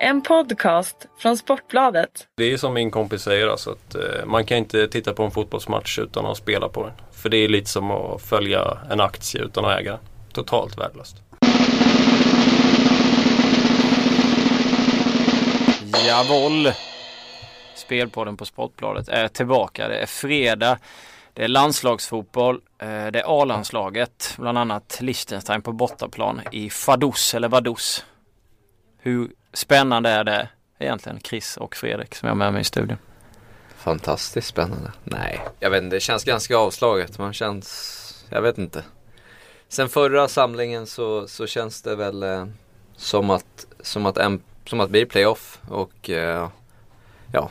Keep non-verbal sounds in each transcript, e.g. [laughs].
En podcast från Sportbladet. Det är som min kompis säger, alltså att eh, man kan inte titta på en fotbollsmatch utan att spela på den. För det är lite som att följa en aktie utan att äga. Totalt värdelöst. Jawohl! Spelpodden på Sportbladet är tillbaka. Det är fredag. Det är landslagsfotboll. Eh, det är A-landslaget. Bland annat Liechtenstein på bortaplan i Fadus eller Vaduz. Hur spännande är det egentligen? Chris och Fredrik som jag har med mig i studion. Fantastiskt spännande. Nej, jag vet inte. Det känns ganska avslaget. Man känns, jag vet inte. Sen förra samlingen så, så känns det väl eh, som att, som att, en, som att bli playoff och eh, ja.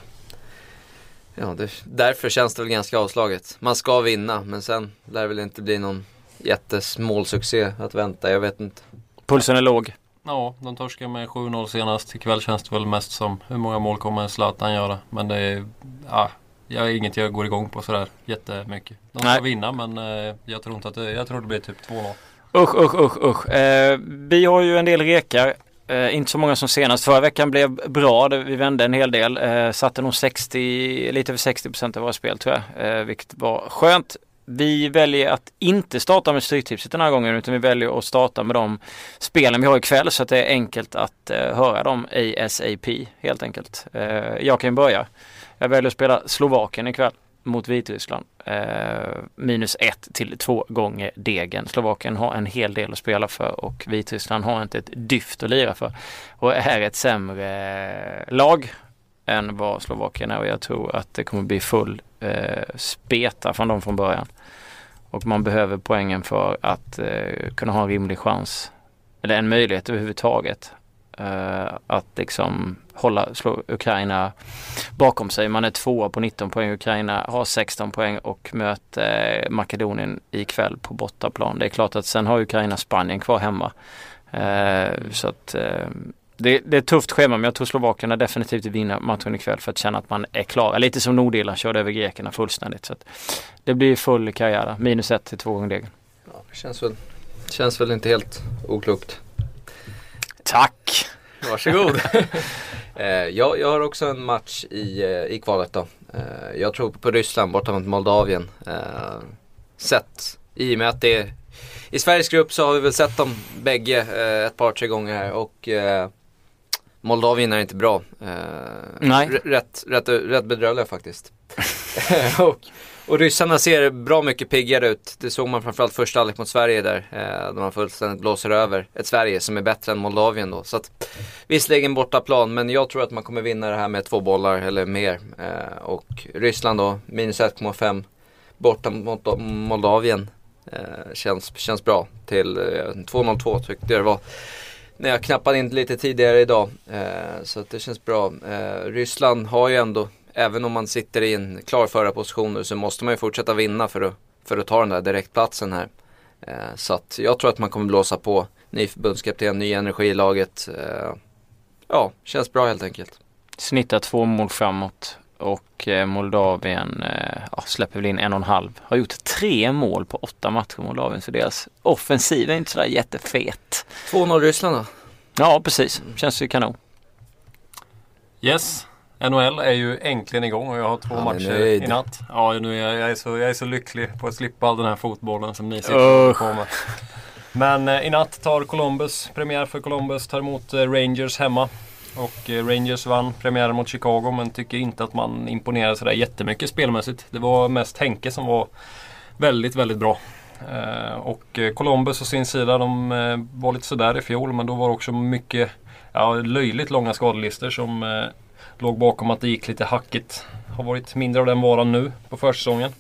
Ja, det, därför känns det väl ganska avslaget. Man ska vinna men sen lär det väl inte bli någon jättesmålsuccé att vänta. Jag vet inte. Pulsen är låg. Ja, de torskade med 7-0 senast. Ikväll känns det väl mest som hur många mål kommer Zlatan göra? Men det är, ja, jag är inget jag går igång på sådär jättemycket. De ska Nej. vinna men eh, jag tror inte att det, jag tror det blir typ 2-0. Usch, usch, usch, usch. Eh, vi har ju en del rekar. Eh, inte så många som senast. Förra veckan blev bra. Vi vände en hel del. Eh, satte nog 60, lite över 60 procent av våra spel tror jag. Eh, vilket var skönt. Vi väljer att inte starta med Stryktipset den här gången utan vi väljer att starta med de spelen vi har ikväll så att det är enkelt att eh, höra dem ASAP helt enkelt. Eh, jag kan börja. Jag väljer att spela Slovakien ikväll mot Vitryssland. Eh, minus ett till två gånger degen. Slovakien har en hel del att spela för och Vitryssland har inte ett dyft att lira för. Och är ett sämre lag än vad Slovakien är och jag tror att det kommer bli full eh, speta från dem från början. Och man behöver poängen för att eh, kunna ha en rimlig chans eller en möjlighet överhuvudtaget eh, att liksom hålla slå Ukraina bakom sig. Man är tvåa på 19 poäng. Ukraina har 16 poäng och möter eh, Makedonien ikväll på bortaplan. Det är klart att sen har Ukraina Spanien kvar hemma. Eh, så att eh, det, det är ett tufft schema men jag tror Slovakierna definitivt vinner matchen ikväll för att känna att man är klar. Lite som Nordirland körde över grekerna fullständigt. Så det blir full karriär. Minus ett till två gånger degen. Ja, det känns väl, känns väl inte helt oklokt. Tack! Varsågod. [laughs] eh, jag, jag har också en match i, eh, i kvalet då. Eh, jag tror på Ryssland borta mot Moldavien. Sett i och med att det är i Sveriges grupp så har vi väl sett dem bägge eh, ett par tre gånger här och eh, Moldavien är inte bra. Eh, Nej. Rätt, rätt, rätt bedrövliga faktiskt. [laughs] och, och ryssarna ser bra mycket piggare ut. Det såg man framförallt första halvlek mot Sverige där. Eh, de man fullständigt blåser över ett Sverige som är bättre än Moldavien då. Så att, visserligen bortaplan men jag tror att man kommer vinna det här med två bollar eller mer. Eh, och Ryssland då, minus 1,5 borta mot Moldavien. Eh, känns, känns bra till eh, 2,02 tyckte jag det var. När jag knappade in lite tidigare idag. Eh, så att det känns bra. Eh, Ryssland har ju ändå, även om man sitter i en klar förarposition så måste man ju fortsätta vinna för att, för att ta den där direktplatsen här. Eh, så att jag tror att man kommer blåsa på. Ny förbundskapten, ny energi i laget. Eh, ja, känns bra helt enkelt. Snittar två mål framåt och eh, Moldavien eh, ja, släpper väl in en och en halv. Har gjort tre mål på åtta matcher Moldavien så deras offensiv är inte sådär jättefet. 2-0 Ryssland då. Ja precis, känns ju kanon. Yes, NHL är ju äntligen igång och jag har två är matcher nöjd. i natt. Ja, nu är jag, jag, är så, jag är så lycklig på att slippa all den här fotbollen som ni sitter på med. Men eh, i natt tar Columbus, premiär för Columbus, tar emot eh, Rangers hemma. Och eh, Rangers vann premiären mot Chicago men tycker inte att man imponerade sådär jättemycket spelmässigt. Det var mest Henke som var väldigt, väldigt bra. Eh, och eh, Columbus å sin sida, de var lite sådär i fjol men då var det också mycket ja, löjligt långa skadelistor som låg bakom att det gick lite hackigt. Har varit mindre av den varan nu på försäsongen.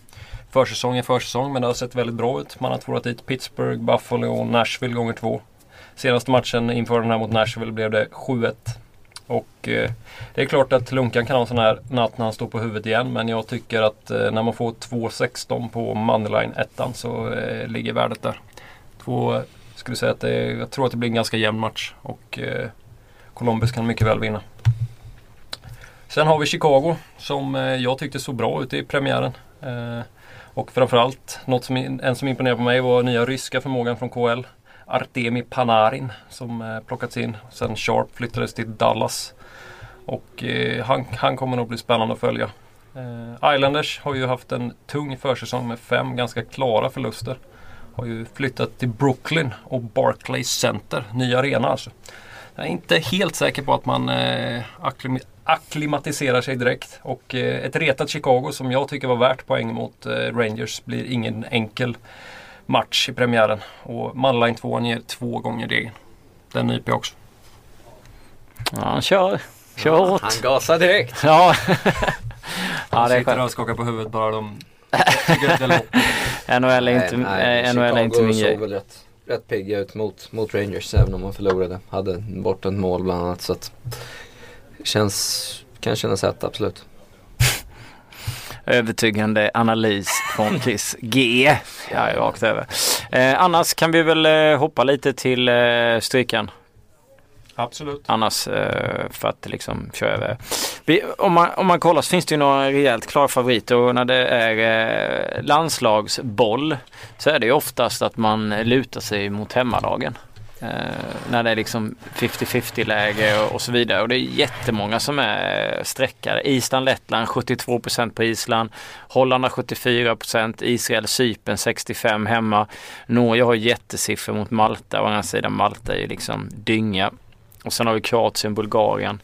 Försäsong är försäsong men det har sett väldigt bra ut. Man har tvålat dit Pittsburgh, Buffalo och Nashville gånger två. Senaste matchen inför den här mot Nashville blev det 7-1. Och eh, det är klart att Lunkan kan ha en sån här natt när han står på huvudet igen. Men jag tycker att eh, när man får 2.16 på Moneyline ettan så eh, ligger värdet där. Två, skulle säga att det jag tror att det blir en ganska jämn match. Och eh, Columbus kan mycket väl vinna. Sen har vi Chicago som eh, jag tyckte såg bra ut i premiären. Eh, och framförallt, något som, en som imponerade på mig var nya ryska förmågan från KL. Artemi Panarin som eh, plockats in. Sen Sharp flyttades till Dallas. Och eh, han, han kommer nog bli spännande att följa. Eh, Islanders har ju haft en tung försäsong med fem ganska klara förluster. Har ju flyttat till Brooklyn och Barclays Center, ny arena alltså. Jag är inte helt säker på att man eh, akklim akklimatiserar sig direkt. Och eh, ett retat Chicago som jag tycker var värt poäng mot eh, Rangers blir ingen enkel match i premiären. Och Manline 2 ger två gånger degen. Den nyper jag också. Ja, han kör. Kör hårt. Han gasar direkt. Ja. [laughs] Ja, ja, sitter och skakar på huvudet bara de [laughs] NHL är inte, eh, NHL är inte min grej. såg väl rätt, rätt pigga ut mot, mot Rangers även om man förlorade. Hade bort ett mål bland annat så att känns, kan kännas rätt absolut. [laughs] Övertygande analys Chris G. Ja, rakt över. Eh, annars kan vi väl eh, hoppa lite till eh, strykan. Absolut. Annars eh, för att liksom köra över. Vi, om, man, om man kollar så finns det ju några rejält klara favoriter och när det är eh, landslagsboll så är det ju oftast att man lutar sig mot hemmalagen. Eh, när det är liksom 50-50 läge och, och så vidare. Och det är jättemånga som är streckare. Island, Lettland 72% på Island. Holland har 74%. Israel, Cypern 65% hemma. Norge har jättesiffror mot Malta. Å andra sidan Malta är ju liksom dynga. Och sen har vi Kroatien, Bulgarien.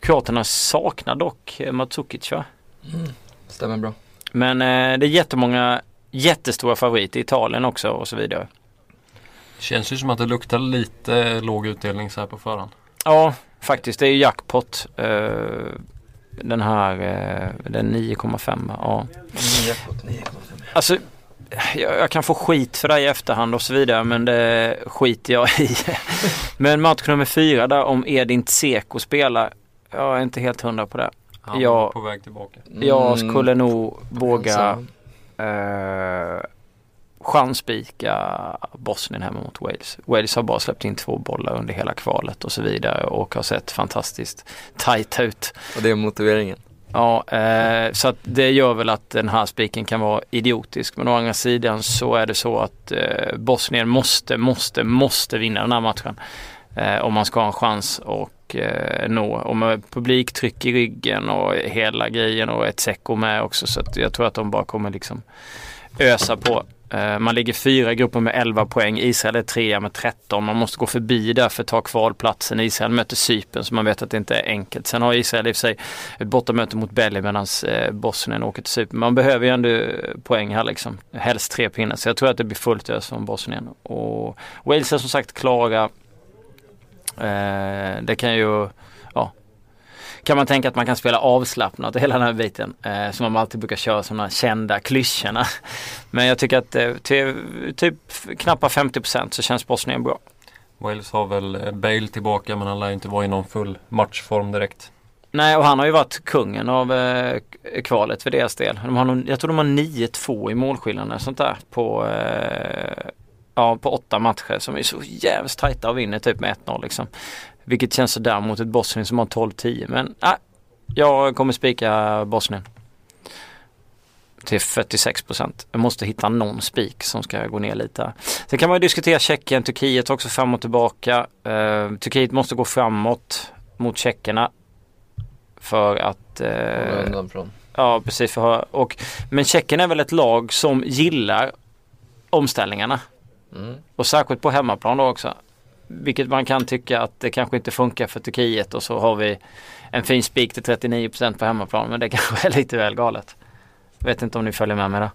Kroaterna saknar dock eh, Matsukic va? Stämmer bra. Men eh, det är jättemånga jättestora favoriter. Italien också och så vidare. Känns ju som att det luktar lite låg utdelning så här på förhand. Ja, faktiskt. Det är ju jackpot. Eh, den här, eh, den 9,5. Ja. Alltså, jag, jag kan få skit för det i efterhand och så vidare men det skiter jag i. [laughs] men match nummer fyra där om Edin Tseko spelar. Jag är inte helt hundra på det. Han Ja. är på väg tillbaka. Jag Mm. skulle nog våga Så, eh, chansspika Bosnien hemma mot Wales. Wales har bara släppt in två bollar under hela kvalet och så vidare och har sett fantastiskt tajt ut. Och det är motiveringen. Ja, eh, så det gör väl att den här spiken kan vara idiotisk. Men å andra sidan så är det så att eh, Bosnien måste, måste, måste vinna den här matchen. Eh, om man ska ha en chans och eh, nå. Och med publiktryck i ryggen och hela grejen och ett Seko med också. Så att jag tror att de bara kommer liksom ösa på. Eh, man ligger fyra i gruppen med 11 poäng. Israel är trea med 13. Man måste gå förbi där för att ta kvalplatsen. Israel möter Cypern så man vet att det inte är enkelt. Sen har Israel i och för sig ett bortamöte mot Belgien medan eh, Bosnien åker till Cypern. Man behöver ju ändå poäng här liksom. Helst tre pinnar. Så jag tror att det blir fullt ös från Bosnien. Och Wales är som sagt klara. Eh, det kan ju kan man tänka att man kan spela avslappnat och hela den här biten. Eh, som man alltid brukar köra som de här kända klyschorna. [laughs] Men jag tycker att eh, till typ knappt 50% så känns Bosnien bra. Wales har väl eh, Bale tillbaka men han lär inte vara i någon full matchform direkt. Nej och han har ju varit kungen av eh, kvalet för deras del. De har nog, jag tror de har 9-2 i målskillnad eller sånt där på, eh, ja, på åtta matcher som är så jävligt tajta och vinner typ med 1-0 liksom. Vilket känns sådär mot ett Bosnien som har 12-10 men nej, jag kommer spika Bosnien. Till 46 procent. Jag måste hitta någon spik som ska gå ner lite. Sen kan man ju diskutera Tjeckien, Turkiet också fram och tillbaka. Eh, Turkiet måste gå framåt mot tjeckerna. För att eh, undan från. Ja, precis. För, och, men Tjeckien är väl ett lag som gillar omställningarna. Mm. Och särskilt på hemmaplan då också. Vilket man kan tycka att det kanske inte funkar för Turkiet och så har vi en fin spik till 39% på hemmaplan. Men det [laughs] kanske är lite väl galet. Vet inte om ni följer med mig där.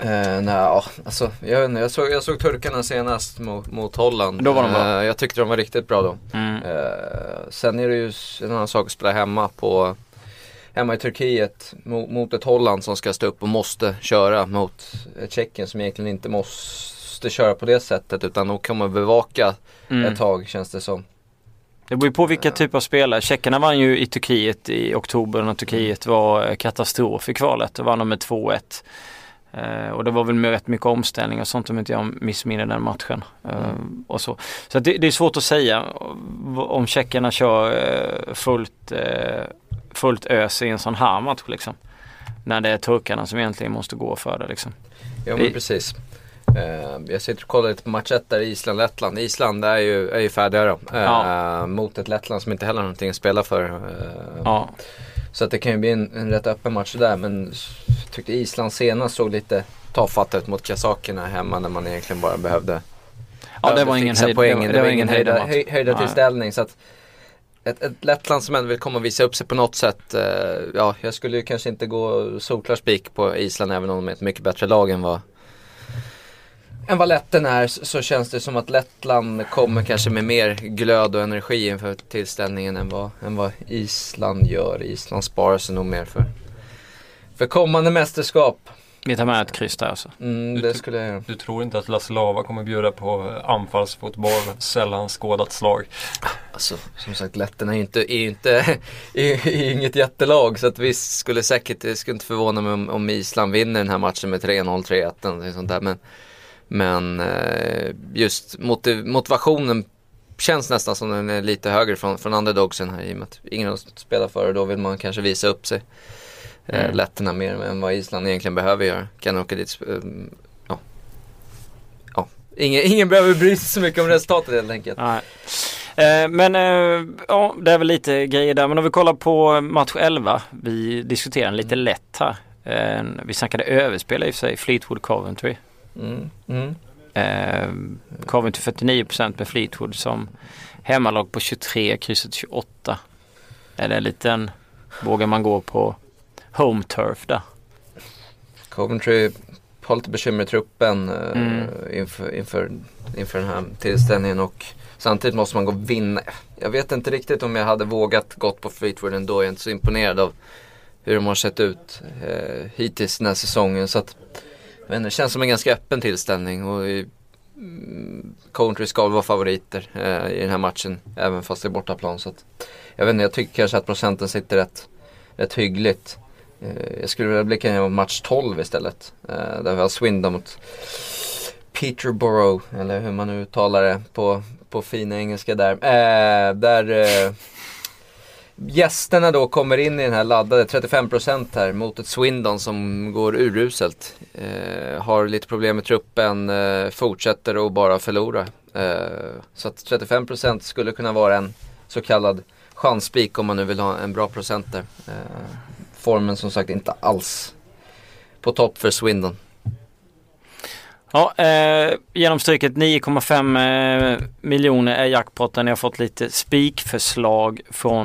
Eh, nej, ja, alltså, jag, inte, jag, såg, jag såg turkarna senast mot, mot Holland. Då var de bra. Eh, jag tyckte de var riktigt bra då. Mm. Eh, sen är det ju en annan sak att spela hemma på Hemma i Turkiet mot, mot ett Holland som ska stå upp och måste köra mot Tjeckien som egentligen inte måste köra på det sättet utan nog kommer bevaka Mm. ett tag känns det som. Det beror ju på vilka typ av spelare. Tjeckerna vann ju i Turkiet i oktober när Turkiet var eh, katastrof i kvalet. Då vann de med 2-1. Eh, och det var väl med rätt mycket omställning och sånt om inte jag missminner den matchen. Eh, och så så det, det är svårt att säga om tjeckerna kör eh, fullt, eh, fullt ös i en sån här match liksom. När det är turkarna som egentligen måste gå för det liksom. Ja men precis. Eh, jag sitter och kollar lite på match 1 där, Island-Lettland. Island är ju, är ju färdiga då. Eh, Ja. Mot ett Lettland som inte heller har någonting att spela för. Eh, Ja. Så att det kan ju bli en, en rätt öppen match där. Men jag tyckte Island senast såg lite tafatt ut mot kazakerna hemma när man egentligen bara behövde ja, det var ingen höjd. poängen. det var, Det var ingen höjda, höj, höjda tillställning. Så att ett, ett Lettland som ändå vill komma och visa upp sig på något sätt. Ja, jag skulle ju kanske inte gå solklar spik på Island även om de är ett mycket bättre lag än vad än vad Letten är så, känns det som att Lettland kommer kanske med mer glöd och energi inför tillställningen än vad, än vad Island gör. Island sparar sig nog mer för, för kommande mästerskap. Vi tar med ett kryss där alltså. Mm, det skulle jag göra. Du tror inte att Lasse Lava kommer bjuda på eh, anfallsfotboll, sällan skådat slag? Alltså som sagt letterna är ju inte, är inte [laughs] är, är inget jättelag så att visst skulle säkert, det skulle inte förvåna mig om, om Island vinner den här matchen med 3-0, 3-1 eller sånt där. Men, men eh, just motiv, motivationen känns nästan som den är lite högre från, från underdogsen här i och med att ingen har spelat för och då vill man kanske visa upp sig. Eh, Mm. letterna mer än vad Island egentligen behöver göra. Kan åka dit, eh, ja. ja. Ingen, ingen behöver bry sig så mycket om resultatet helt enkelt. Nej. Eh, Men eh, ja, det är väl lite grejer där. Men om vi kollar på match 11. Vi diskuterar den lite lätt här. Eh, Vi snackade överspel i och för sig. Fleetwood Coventry. Mm, mm. Eh, Coventry 49% med Fleetwood som hemmalag på 23, krysset 28. Är det en liten, vågar man gå på home turf där? Coventry har lite bekymmer i truppen eh, Mm. inför, inför, inför den här tillställningen och samtidigt måste man gå och vinna. Jag vet inte riktigt om jag hade vågat gått på Fleetwood ändå. Jag är inte så imponerad av hur de har sett ut eh, hittills den här säsongen. Så att, jag vet inte, det känns som en ganska öppen tillställning och i, mm, ska väl vara favoriter eh, i den här matchen även fast det är bortaplan. Så att, jag vet inte, jag tycker kanske att procenten sitter rätt, rätt hyggligt. Eh, Jag skulle vilja blicka ner mot match 12 istället. Eh, Där vi har Swindon mot Peterborough, eller hur man nu uttalar det på, på fin engelska där. Eh, där eh, gästerna då kommer in i den här laddade 35% här mot ett Swindon som går uruselt. Eh, har lite problem med truppen, eh, fortsätter att bara förlora. Eh, så att 35% skulle kunna vara en så kallad chansspik om man nu vill ha en bra procent där. Eh, formen som sagt inte alls på topp för Swindon. Ja, eh, genomstryket 9,5 eh, miljoner är jackpotten. Jag har fått lite spikförslag från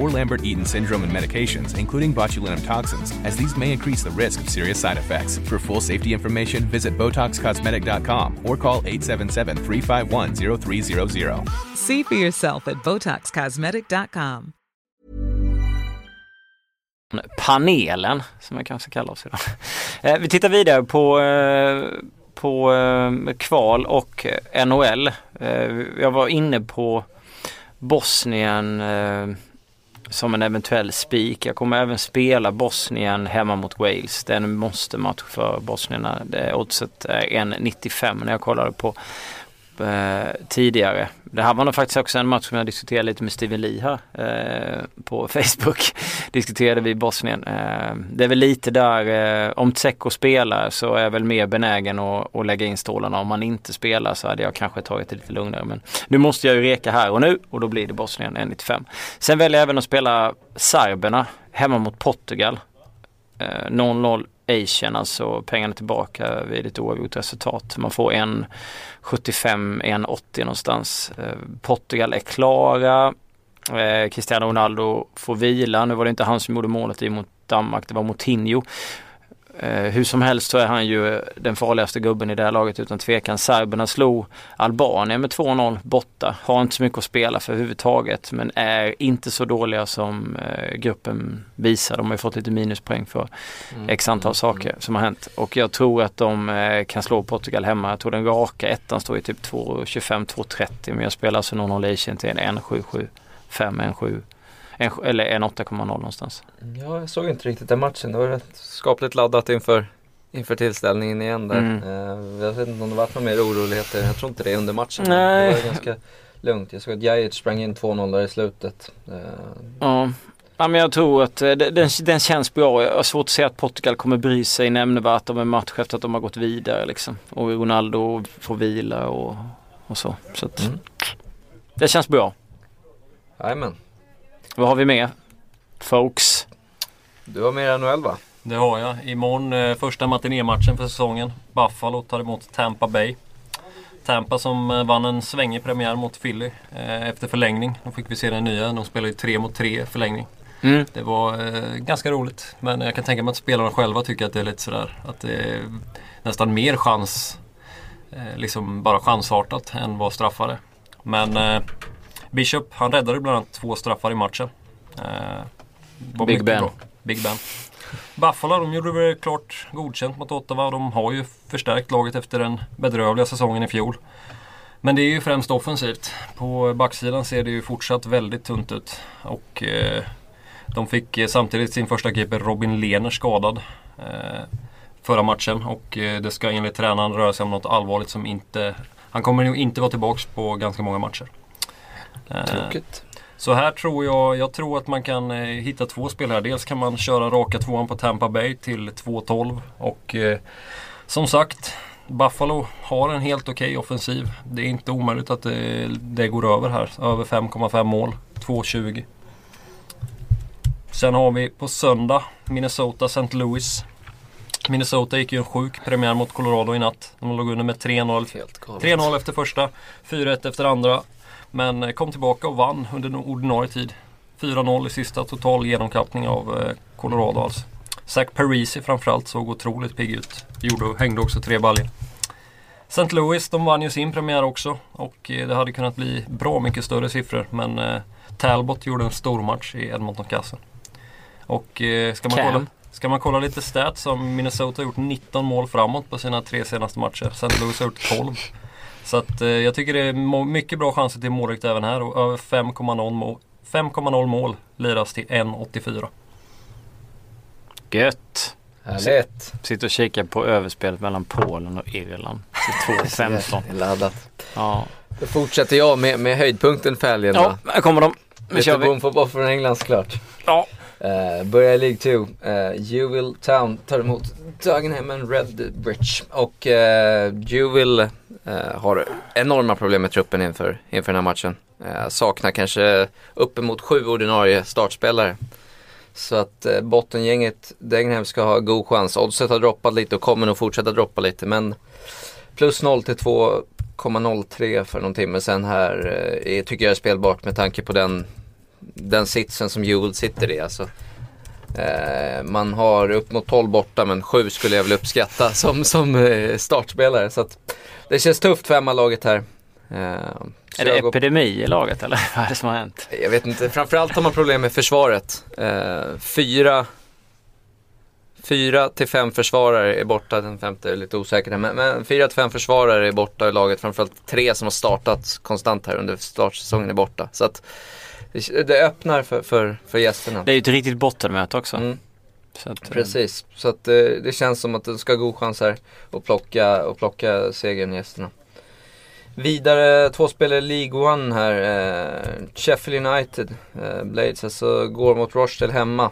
or Lambert Eaton syndrome and medications, including botulinum toxins, as these may increase the risk of serious side effects. For full safety information, visit BotoxCosmetic.com or call 877 351 0300. See for yourself at BotoxCosmetic.com. panelen som jag kanske kallar oss idag. Eh, Vi tittar vidare på, eh, på eh, kval och NHL. Jag var inne på Bosnien som en eventuell spik. Jag kommer även spela Bosnien hemma mot Wales. Det är en måste-match för bosnierna. Det oddset är 1,95 när jag kollade på eh, tidigare. Det här var nog faktiskt också en match som jag diskuterade lite med Steven Lee här eh, på [laughs] Facebook. Diskuterade vi Bosnien. Eh, det är väl lite där, eh, om Tseko spelar så är jag väl mer benägen att, att lägga in stålarna. Om han inte spelar så hade jag kanske tagit det lite lugnare. Men nu måste jag ju reka här och nu och då blir det Bosnien 1,95. Sen väljer jag även att spela serberna hemma mot Portugal. Eh, 0-0 Asian, alltså pengarna tillbaka vid ett oavgjort resultat. Man får en 75, en 80 någonstans. Eh, Portugal är klara. Eh, Cristiano Ronaldo får vila. Nu var det inte han som gjorde målet i mot Danmark, det var Moutinho. Eh, hur som helst så är han ju den farligaste gubben i det här laget utan tvekan. Serberna slog Albanien med 2-0 borta. Har inte så mycket att spela för överhuvudtaget men är inte så dåliga som eh, gruppen visar. De har ju fått lite minuspoäng för Mm. x antal saker som har hänt. Och jag tror att de eh, kan slå Portugal hemma. Jag tror den raka ettan står i typ 2.25-2.30 men jag spelar alltså någon hållation till en 1.77, 5, 1.7 en, eller en 8,0 någonstans. Ja, jag såg inte riktigt den matchen. Det var rätt skapligt laddat inför, inför tillställningen igen där. Mm. Eh, jag vet inte om det varit några mer oroligheter. Jag tror inte det under matchen. Nej. Det var ganska lugnt. Jag såg att Jajic sprang in 2-0 där i slutet. Eh, Ja. Ja, men jag tror att eh, den, den känns bra. Jag har svårt att se att Portugal kommer bry sig nämnvärt om en match efter att de har gått vidare. Liksom. Och Ronaldo får vila och, och så. så att, Mm. Det känns bra. Jajamän. Vad har vi mer? Folks. Du har mer NHL va? Det har jag. Imorgon eh, första matinématchen för säsongen. Buffalo tar emot Tampa Bay. Tampa som eh, vann en svängig premiär mot Philly eh, efter förlängning. Då fick vi se den nya. De spelade ju 3 mot 3 förlängning. Mm. Det var eh, ganska roligt. Men jag kan tänka mig att spelarna själva tycker att det är lite sådär. Att det är nästan mer chans. Eh, liksom bara chansartat än vad straffar är. Men eh, Bishop han räddade bland annat två straffar i matchen. Eh, Big Ben. bra. Big Ben. Buffalo de gjorde väl klart godkänt mot Ottawa de har ju förstärkt laget efter den bedrövliga säsongen i fjol. Men det är ju främst offensivt. På backsidan ser det ju fortsatt väldigt tunt ut. Och eh, de fick eh, samtidigt sin första keeper Robin Lehner skadad eh, förra matchen. Och eh, det ska enligt tränaren röra sig om något allvarligt som inte... Han kommer nog inte vara tillbaks på ganska många matcher. Eh, Tråkigt. så här tror jag, jag tror att man kan eh, hitta två spelare. Dels kan man köra raka tvåan på Tampa Bay till 2-12 och eh, som sagt Buffalo har en helt okej offensiv. Det är inte omöjligt att det, det går över här. Över 5,5 mål. 2,20. Sen har vi på söndag Minnesota St. Louis. Minnesota gick ju en sjuk premiär mot Colorado i natt. De låg under med 3-0 Helt galet. 3-0 efter första, 4-1 efter andra. Men eh, kom tillbaka och vann under ordinarie tid. 4-0 i sista, total genomkappning av eh, Colorado alltså. Zach Parisi framförallt såg otroligt pigg ut. Gjorde, hängde också tre baljor. St. Louis, de vann ju sin premiär också och eh, det hade kunnat bli bra mycket större siffror men eh, Talbot gjorde en stor match i Edmonton-kassen. Och eh, ska man Cam. kolla Ska man kolla lite stats så har Minnesota gjort 19 mål framåt på sina tre senaste matcher. St. Louis har gjort 12. Så att, eh, jag tycker det är mycket bra chanser till målrikt även här och över 5,0 mål, 5,0 mål liras till 1,84. Gött. Härligt. Sitter och kikar på överspelet mellan Polen och Irland. Till 2.15. Det är laddat. Ja. Då fortsätter jag med, med höjdpunkten för helgen ja, här kommer de. Nu kör vi. bomfotboll från England såklart. Ja. Eh, uh, börjar i League 2. Uh, eh, Town tar emot Dagenham Redbridge. Och uh, Jewel uh, har enorma problem med truppen inför, inför den här matchen. Uh, saknar kanske uppemot sju ordinarie startspelare. Så att uh, bottengänget Dagenham ska ha god chans. Oddset har droppat lite och kommer nog fortsätta droppa lite. Men plus 0 till 2,03 för någon timme sen här uh, är, tycker jag är spelbart med tanke på den den sitsen som Jewel sitter i. Alltså. Eh, man har upp mot 12 borta men 7 skulle jag väl uppskatta [laughs] som, som eh, startspelare. Så det känns tufft för Emma-laget här. Eh, Är det jag, går, epidemi i laget eller [laughs] vad är det som har hänt? jag vet inte, framförallt har man problem med försvaret. Eh, fyra, fyra till fem försvarare är borta, den femte är lite osäker. Men, men fyra till fem försvarare är borta i laget. Framförallt tre som har startat konstant här under startsäsongen är borta. Så att det, det öppnar för, för, för gästerna. Det är ju ett riktigt bottenmöte också. Mm. Så att, eh, Precis, så att eh, det känns som att de ska ha god chans här att plocka, och plocka segern gästerna. Vidare, två spelare i League One här. Eh, Sheffield United, eh, Blades, alltså går mot Rochdale hemma.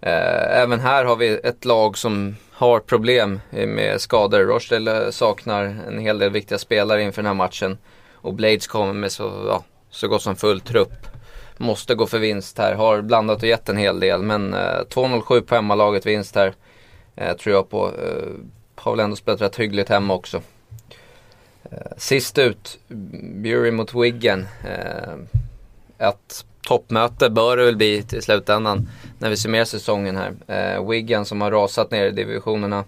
Eh, även här har vi ett lag som har problem med skador. Rochdale eh, saknar en hel del viktiga spelare inför den här matchen. Och Blades kommer med så, ja, så gott som full trupp. Måste gå för vinst här. Har blandat och gett en hel del. Men eh, 2-0-7 på hemmalaget vinst här. Eh, tror jag på. Eh, har väl ändå spelat rätt hyggligt hemma också. Eh, sist ut, Bury mot Wiggen. Eh, ett toppmöte bör det väl bli till slutändan. när vi summerar säsongen här. Eh, Wiggen som har rasat ner i divisionerna.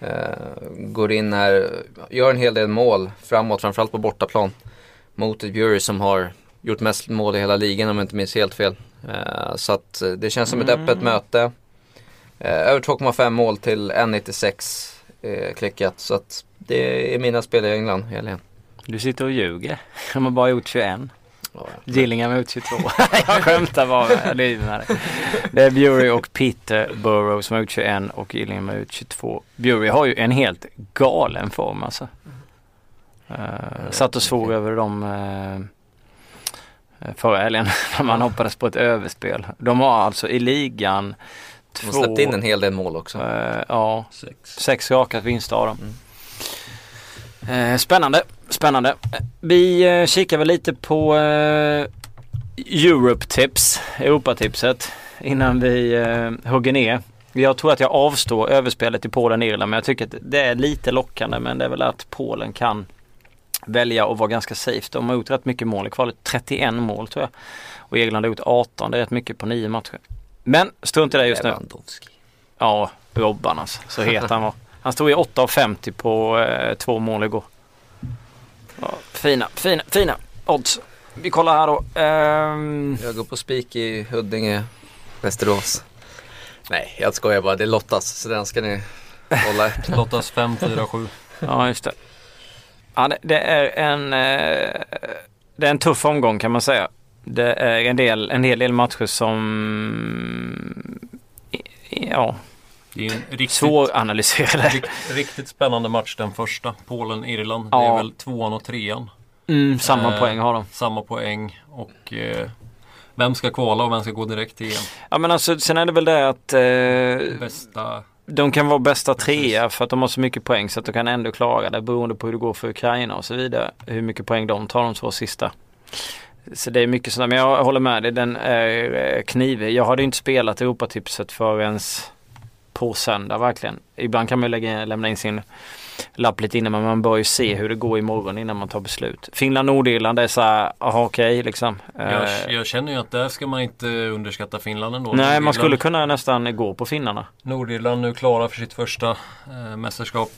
Eh, går in här, gör en hel del mål framåt, framförallt på bortaplan. Mot ett Bury som har gjort mest mål i hela ligan om jag inte minns helt fel. Eh, så att eh, det känns som ett öppet möte. Eh, över 2,5 mål till 1,96 eh, klickat. Så att det är mina spel i England i helgen. Du sitter och ljuger. [laughs] De har bara gjort 21. Ja, Gillingham har gjort 22. [laughs] jag skämtar bara. med det. är Bury och Peterborough som har gjort 21 och Gillingham har gjort 22. Bury har ju en helt galen form alltså. Uh, satt och svor över dem uh, förra helgen [laughs] när man hoppades på ett överspel. De har alltså i ligan De har släppt in en hel del mål också. Uh, ja, Sex. sex raka vinster av dem. Eh, spännande, spännande. Vi eh, kikar väl lite på eh, Europe-tips, Europatipset innan vi eh, hugger ner. Jag tror att jag avstår överspelet i Polen-Irland men jag tycker att det är lite lockande men det är väl att Polen kan välja att vara ganska safe. De har gjort rätt mycket mål i kvalet, 31 mål tror jag. Och Irland har gjort 18, det är rätt mycket på nio matcher. Men strunt i det just nu. Ja, Robban alltså. Så het han var. Han stod i 8,50 på eh, två mål igår. Ja, fina, fina, fina odds. Vi kollar här då. Ehm, Jag går på spik i Huddinge, Västerås. Nej, jag skojar bara. Det lottas, så den ska ni hålla efter. [laughs] Lottas 5, 4, 7. ja, just det. Ja, det, det är en eh, det är en tuff omgång kan man säga. Det är en del, en hel del matcher som ja, Det är en riktigt, svåranalyserade. rikt, riktigt spännande match den första. Polen-Irland. Det Ja. är väl tvåan och trean. Mm, samma Eh, poäng har de. Samma poäng. Och eh, vem ska kvala och vem ska gå direkt EM? Ja men alltså sen är det väl det att eh, Bästa de kan vara bästa trea för att de har så mycket poäng så att de kan ändå klara det beroende på hur det går för Ukraina och så vidare. Hur mycket poäng de tar de två sista. Så det är mycket sådär men jag håller med dig den är eh, knivig. Jag hade inte spelat Europatipset förrän på söndag verkligen. Ibland kan man lägga, lämna in sin lapp lite innan men man bör ju se hur det går imorgon innan man tar beslut. Finland-Nordirland är såhär, aha okej liksom. jag, Eh, jag känner ju att där ska man inte underskatta Finland ändå. Nej man Nordirland- skulle kunna nästan gå på finnarna. Nordirland nu klara för sitt första eh, mästerskap.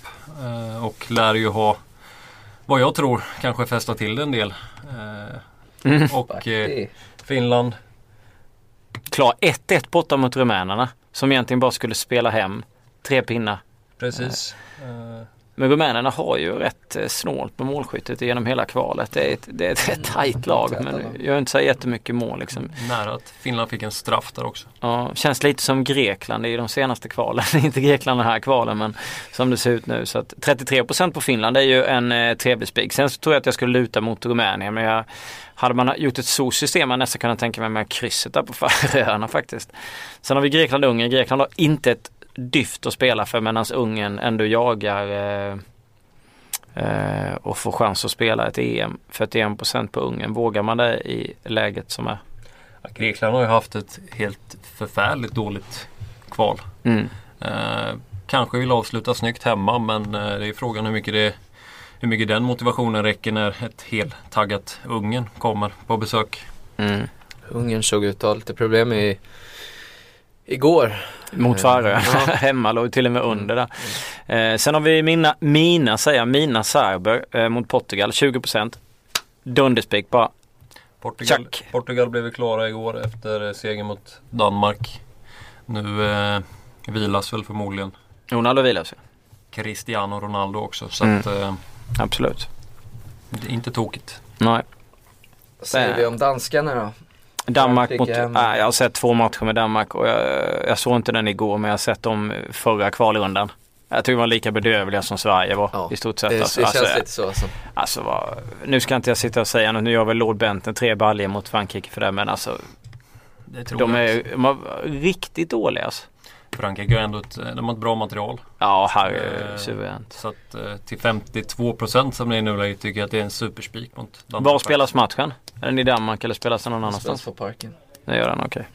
Eh, och lär ju ha, vad jag tror, kanske fästa till det en del. Eh, Mm. och eh, Finland, klar 1-1 borta mot rumänerna. Som egentligen bara skulle spela hem tre pinnar. precis. Eh, Men rumänerna har ju rätt eh, snålt med målskyttet genom hela kvalet. Det är ett, det är ett, ett tajt lag men gör inte så jättemycket mål liksom. nära att Finland fick en straff där också. Ja, känns lite som Grekland i de senaste kvalen. [laughs] inte Grekland den här kvalen men som det ser ut nu. Så att 33% på Finland är ju en eh, trevlig spik. Sen så tror jag att jag skulle luta mot Rumänien men jag, hade man gjort ett så system man nästan kunnat tänka mig med krysset där på [laughs] Färöarna faktiskt. Sen har vi Grekland och Ungern. Grekland har inte ett dyft att spela för medan Ungern ändå jagar eh, eh, och får chans att spela ett E EM. 41% på Ungern. Vågar man det i läget som är? Ja, Grekland har ju haft ett helt förfärligt dåligt kval. Mm. Eh, kanske vill avsluta snyggt hemma men eh, det är frågan hur mycket, det, hur mycket den motivationen räcker när ett heltaggat Ungern kommer på besök. Mm. Ungern såg ut att ha lite problem i, igår. Mot Eh, Färöarna. ja. [laughs] Hemma låg till och med under där. Eh, sen har vi mina, mina säger mina serber eh, mot Portugal 20%. Dunderspik bara. Portugal, Tjack. Portugal blev ju klara igår efter eh, segern mot Danmark. Nu eh, vilas väl förmodligen Ronaldo vilar sig. Cristiano Ronaldo också. Så Mm. att, eh, Absolut. det är inte tokigt. Nej. Vad säger vi om danskarna då? Danmark mot, nej, jag har sett två matcher med Danmark och jag, jag såg inte den igår men jag har sett dem förra kvalrundan. Jag tycker de var lika bedrövliga som Sverige var Ja, i stort sett. Det, alltså, det känns alltså, lite så alltså. alltså vad, nu ska inte jag sitta och säga något, nu gör väl Lord Benten tre baljor mot Frankrike för det men alltså Det tror de jag. är, de är riktigt dåliga alltså. Frankrike har ändå ett, eh, de har ett bra material. Ja, här är Eh, suveränt. Så att eh, till 52% som det är i nuläget tycker jag att det är en superspik mot Danmark. Var spelas matchen? Är den i Danmark eller spelas den någon annanstans? Spelas på parken. Det gör den, okej.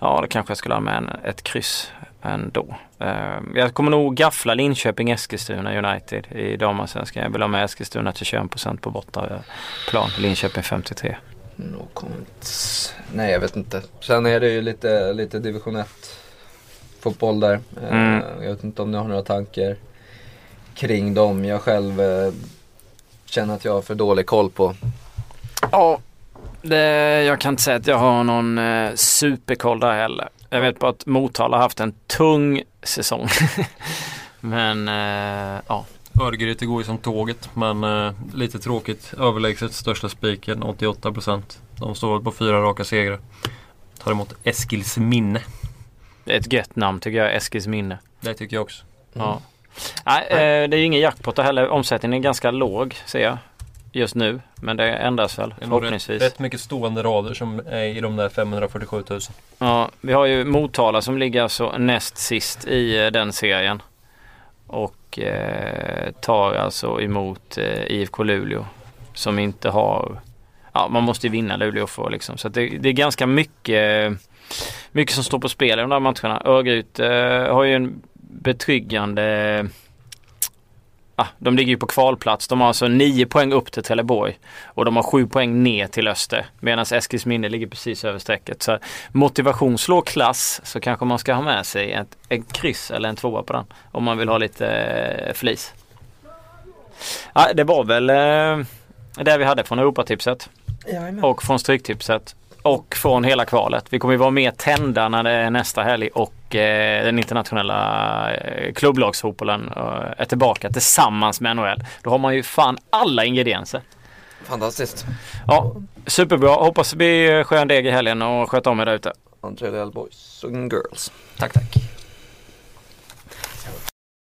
Ja, då kanske jag skulle ha med en, ett kryss ändå. Uh, jag kommer nog gaffla Linköping-Eskilstuna United i damallsvenskan. Jag vill ha med Eskilstuna till 21% på bortaplan. Linköping 53. No comments. Nej, jag vet inte. Sen är det ju lite, lite division 1 fotboll där. Eh, Mm. Jag vet inte om ni har några tankar kring dem. Jag själv eh, känner att jag har för dålig koll på. Ja, det, jag kan inte säga att jag har någon eh, superkoll där heller. Jag vet bara att Motala har haft en tung säsong. [laughs] Men eh, ja, Örgryte går ju som tåget men eh, lite tråkigt. Överlägset största spiken 88%. De står på fyra raka segrar. Tar emot Eskils minne. Ett gött namn tycker jag, Eskils minne. Det tycker jag också. Ja. Nej, eh, det är ju ingen jackpot heller. Omsättningen är ganska låg ser jag just nu. Men det ändras väl Det nog rätt, förhoppningsvis. rätt mycket stående rader som är i de där 547 000. Ja, vi har ju Motala som ligger alltså näst sist i eh, den serien. Och eh, tar alltså emot eh, IFK Luleå. Som inte har... Ja, man måste ju vinna Luleå för liksom. Så det, det är ganska mycket, mycket som står på spel i de där matcherna. Örgryte eh, har ju en betryggande... Ah, de ligger ju på kvalplats. De har alltså 9 poäng upp till Trelleborg. Och de har 7 poäng ner till Öster. Medan Eskilsminne ligger precis över strecket. Så motivation slår klass så kanske man ska ha med sig ett, ett kryss eller en tvåa på den. Om man vill ha lite eh, flis. Ja, det var väl eh, det vi hade från Europatipset. Och från Stryktipset. Och från hela kvalet. Vi kommer ju vara mer tända när det är nästa helg och eh, den internationella eh, eh, är tillbaka tillsammans med NHL. Då har man ju fan alla ingredienser. Fantastiskt. Ja, superbra. Hoppas vi skön deg i helgen och sköt om er där ute. Boys and girls. Tack tack.